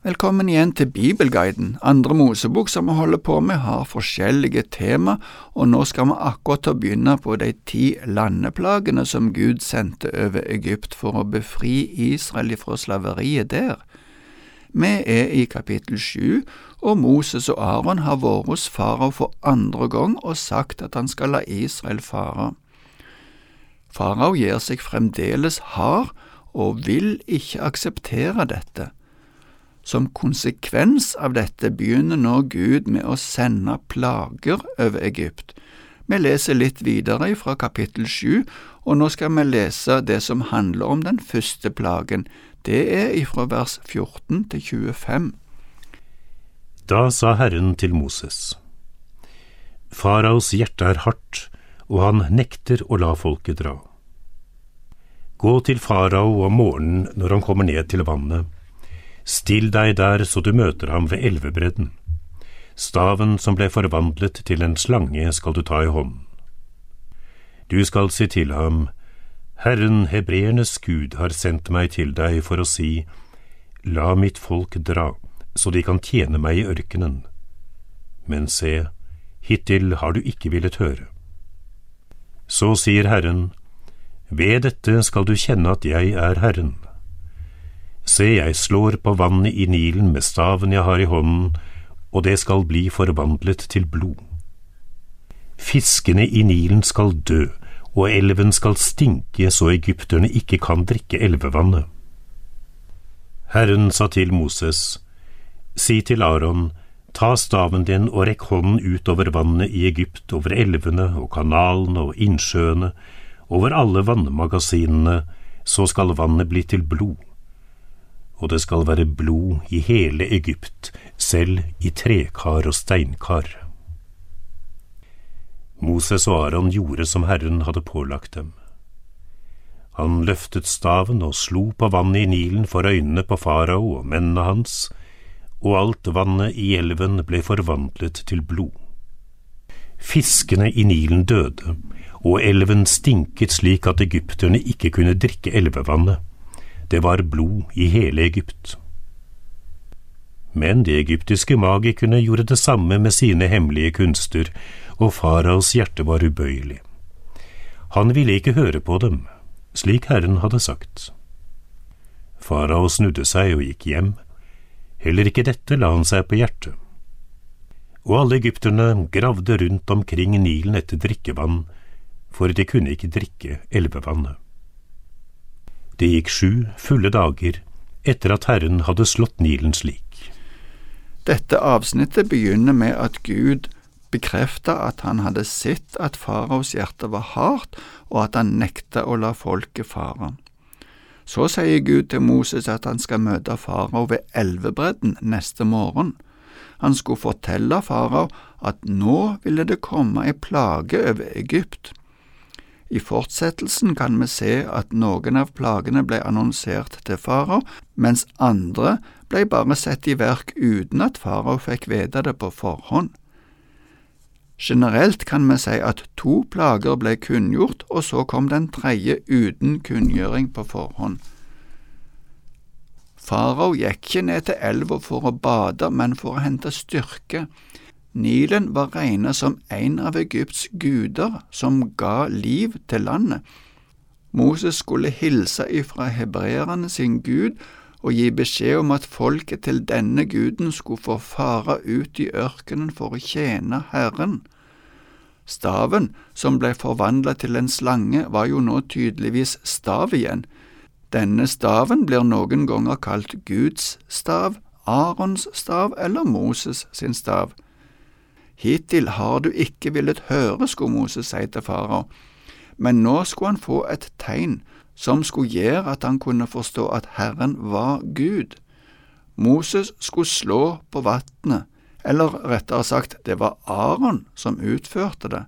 Velkommen igjen til Bibelguiden. Andre Mosebok som vi holder på med, har forskjellige tema, og nå skal vi akkurat til å begynne på de ti landeplagene som Gud sendte over Egypt for å befri Israel fra slaveriet der. Vi er i kapittel sju, og Moses og Aron har vært hos farao for andre gang og sagt at han skal la Israel fare. Farao gir seg fremdeles hard og vil ikke akseptere dette. Som konsekvens av dette begynner nå Gud med å sende plager over Egypt. Vi leser litt videre fra kapittel sju, og nå skal vi lese det som handler om den første plagen. Det er ifra vers 14 til 25. Da sa Herren til Moses, Faraos hjerte er hardt, og han nekter å la folket dra. Gå til farao om morgenen når han kommer ned til vannet Still deg der så du møter ham ved elvebredden. Staven som ble forvandlet til en slange skal du ta i hånden. Du skal si til ham, Herren hebreernes Gud har sendt meg til deg for å si, La mitt folk dra, så de kan tjene meg i ørkenen. Men se, hittil har du ikke villet høre. Så sier Herren, Ved dette skal du kjenne at jeg er Herren. Se, jeg slår på vannet i Nilen med staven jeg har i hånden, og det skal bli forvandlet til blod. Fiskene i Nilen skal dø, og elven skal stinke så egypterne ikke kan drikke elvevannet. Herren sa til Moses, Si til Aron, ta staven din og rekk hånden ut over vannet i Egypt, over elvene og kanalene og innsjøene, over alle vannmagasinene, så skal vannet bli til blod og det skal være blod i hele Egypt, selv i trekar og steinkar. Moses og Aron gjorde som Herren hadde pålagt dem. Han løftet staven og slo på vannet i Nilen for øynene på farao og mennene hans, og alt vannet i elven ble forvandlet til blod. Fiskene i Nilen døde, og elven stinket slik at egypterne ikke kunne drikke elvevannet det var blod i hele Egypt. Men de egyptiske magikerne gjorde det samme med sine hemmelige kunster, og faraos hjerte var ubøyelig. Han ville ikke høre på dem, slik Herren hadde sagt. Farao snudde seg og gikk hjem, heller ikke dette la han seg på hjertet. Og alle egypterne gravde rundt omkring Nilen etter drikkevann, for de kunne ikke drikke elvevannet. Det gikk sju fulle dager etter at Herren hadde slått Nilen slik. Dette avsnittet begynner med at Gud bekrefta at han hadde sett at faraos hjerte var hardt, og at han nekta å la folket fare. Så sier Gud til Moses at han skal møte farao ved elvebredden neste morgen. Han skulle fortelle farao at nå ville det komme ei plage over Egypt. I fortsettelsen kan vi se at noen av plagene ble annonsert til farao, mens andre ble bare satt i verk uten at farao fikk vite det på forhånd. Generelt kan vi si at to plager ble kunngjort, og så kom den tredje uten kunngjøring på forhånd. Farao gikk ikke ned til elva for å bade, men for å hente styrke. Nilen var regnet som en av Egypts guder som ga liv til landet. Moses skulle hilse ifra hebreerne sin gud og gi beskjed om at folket til denne guden skulle få fare ut i ørkenen for å tjene Herren. Staven, som ble forvandlet til en slange, var jo nå tydeligvis stav igjen. Denne staven blir noen ganger kalt Guds stav, Arons stav eller Moses sin stav. Hittil har du ikke villet høre, skulle Moses si til farao, men nå skulle han få et tegn som skulle gjøre at han kunne forstå at Herren var Gud. Moses skulle slå på vannet, eller rettere sagt, det var Aron som utførte det.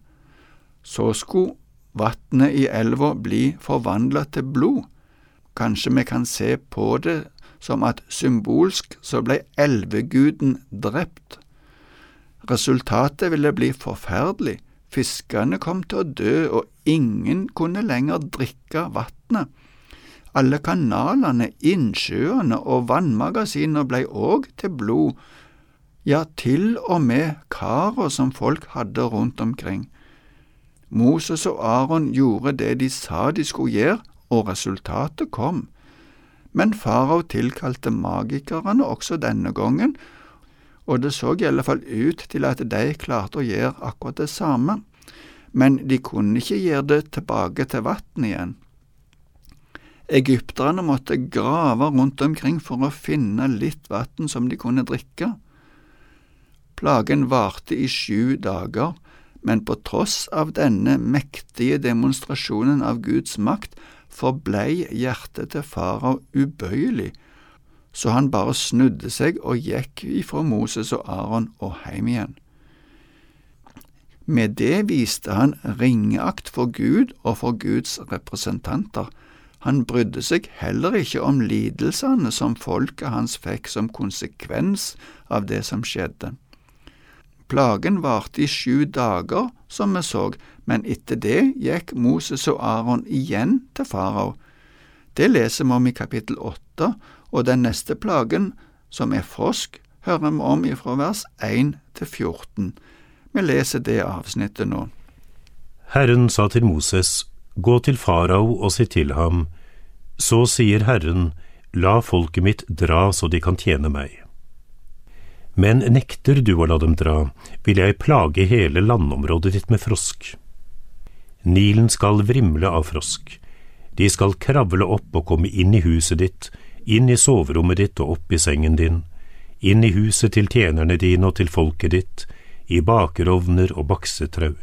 Så skulle vannet i elva bli forvandlet til blod. Kanskje vi kan se på det som at symbolsk så ble elveguden drept. Resultatet ville bli forferdelig, fiskene kom til å dø, og ingen kunne lenger drikke vannet. Alle kanalene, innsjøene og vannmagasiner blei òg til blod, ja, til og med karer som folk hadde rundt omkring. Moses og Aron gjorde det de sa de skulle gjøre, og resultatet kom. Men farao tilkalte magikerne også denne gangen, og det så i alle fall ut til at de klarte å gjøre akkurat det samme, men de kunne ikke gjøre det tilbake til vannet igjen. Egypterne måtte grave rundt omkring for å finne litt vann som de kunne drikke. Plagen varte i sju dager, men på tross av denne mektige demonstrasjonen av Guds makt forblei hjertet til farao ubøyelig, så han bare snudde seg og gikk ifra Moses og Aron og heim igjen. Med det viste han ringeakt for Gud og for Guds representanter. Han brydde seg heller ikke om lidelsene som folket hans fikk som konsekvens av det som skjedde. Plagen varte i sju dager, som vi så, men etter det gikk Moses og Aron igjen til farao. Det leser vi om i kapittel åtte, og den neste plagen, som er frosk, hører vi om ifra vers 1 til 14. Vi leser det avsnittet nå. Herren sa til Moses, Gå til farao og si til ham, Så sier Herren, La folket mitt dra så de kan tjene meg. Men nekter du å la dem dra, vil jeg plage hele landområdet ditt med frosk. Nilen skal vrimle av frosk. De skal kravle opp og komme inn i huset ditt, inn i soverommet ditt og opp i sengen din, inn i huset til tjenerne dine og til folket ditt, i bakerovner og baksetrau.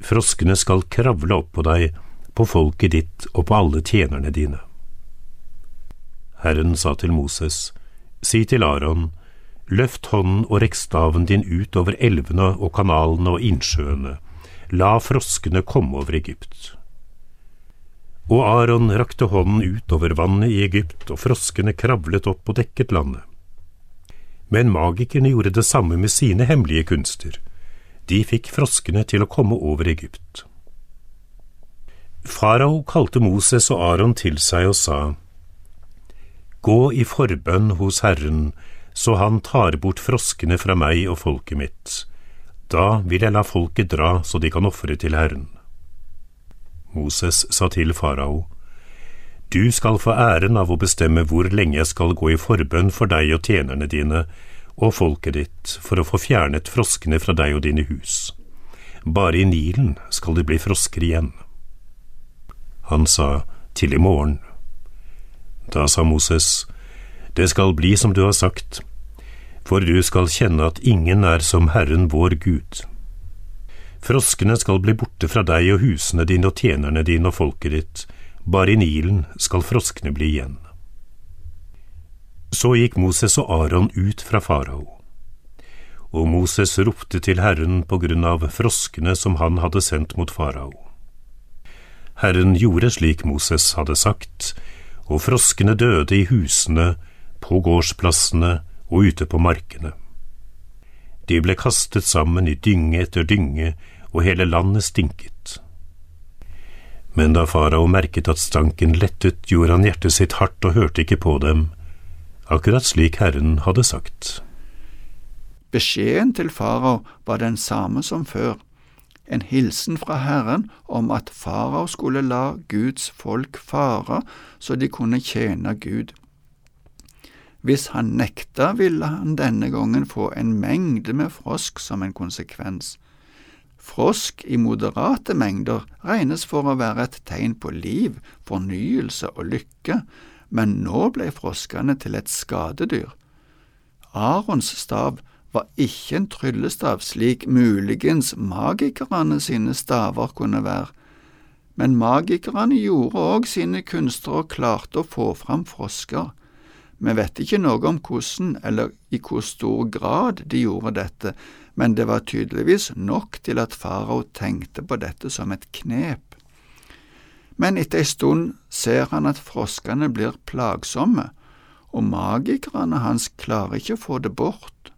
Froskene skal kravle opp på deg, på folket ditt og på alle tjenerne dine. Herren sa til Moses, si til Aron, løft hånden og rekk staven din ut over elvene og kanalene og innsjøene, la froskene komme over Egypt. Og Aron rakte hånden ut over vannet i Egypt, og froskene kravlet opp og dekket landet. Men magikerne gjorde det samme med sine hemmelige kunster. De fikk froskene til å komme over Egypt. Farao kalte Moses og Aron til seg og sa, Gå i forbønn hos Herren, så han tar bort froskene fra meg og folket mitt. Da vil jeg la folket dra så de kan ofre til Herren. Moses sa til farao, Du skal få æren av å bestemme hvor lenge jeg skal gå i forbønn for deg og tjenerne dine og folket ditt for å få fjernet froskene fra deg og dine hus. Bare i Nilen skal det bli frosker igjen. Han sa, Til i morgen. Da sa Moses, Det skal bli som du har sagt, for du skal kjenne at ingen er som Herren vår Gud. Froskene skal bli borte fra deg og husene dine og tjenerne dine og folket ditt, bare i Nilen skal froskene bli igjen. Så gikk Moses og Aron ut fra farao. Og Moses ropte til Herren på grunn av froskene som han hadde sendt mot farao. Herren gjorde slik Moses hadde sagt, og froskene døde i husene, på gårdsplassene og ute på markene. De ble kastet sammen i dynge etter dynge, og hele landet stinket. Men da farao merket at stanken lettet, gjorde han hjertet sitt hardt og hørte ikke på dem, akkurat slik Herren hadde sagt. Beskjeden til farao var den samme som før, en hilsen fra Herren om at farao skulle la Guds folk fare så de kunne tjene Gud. Hvis han nekta, ville han denne gangen få en mengde med frosk som en konsekvens. Frosk i moderate mengder regnes for å være et tegn på liv, fornyelse og lykke, men nå ble froskene til et skadedyr. Arons stav var ikke en tryllestav slik muligens magikerne sine staver kunne være, men magikerne gjorde òg sine kunster og klarte å få fram frosker. Vi vet ikke noe om hvordan eller i hvor stor grad de gjorde dette, men det var tydeligvis nok til at farao tenkte på dette som et knep. Men etter ei stund ser han at froskene blir plagsomme, og magikerne hans klarer ikke å få det bort.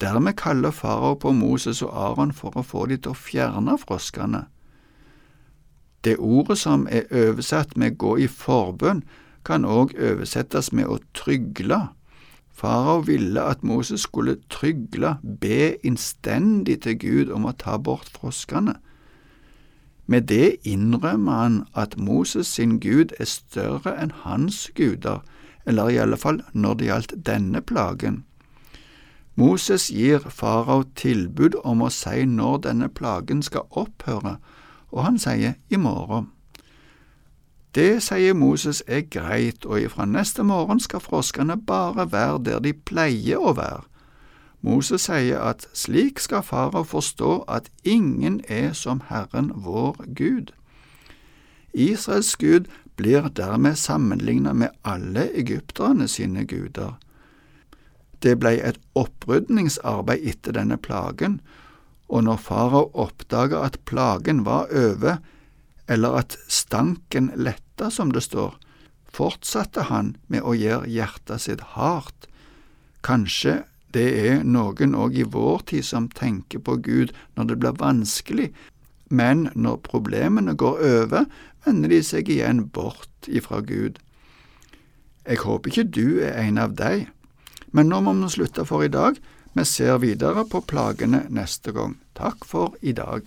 Dermed kaller farao på Moses og Aron for å få de til å fjerne froskene. Det ordet som er oversatt med gå i forbønn, kan òg oversettes med å trygle. Farao ville at Moses skulle trygle, be innstendig til Gud om å ta bort froskene. Med det innrømmer han at Moses sin Gud er større enn hans guder, eller i alle fall når det gjaldt denne plagen. Moses gir farao tilbud om å si når denne plagen skal opphøre, og han sier i morgen. Det, sier Moses, er greit, og ifra neste morgen skal froskene bare være der de pleier å være. Moses sier at slik skal farao forstå at ingen er som Herren vår Gud. Israels Gud blir dermed sammenlignet med alle egypterne sine guder. Det ble et opprydningsarbeid etter denne plagen, og når farao oppdaga at plagen var over, eller at stanken letta, som det står, fortsatte han med å gjøre hjertet sitt hardt. Kanskje det er noen òg i vår tid som tenker på Gud når det blir vanskelig, men når problemene går over, vender de seg igjen bort ifra Gud. Jeg håper ikke du er en av deg, men nå må vi slutte for i dag. Vi ser videre på plagene neste gang. Takk for i dag.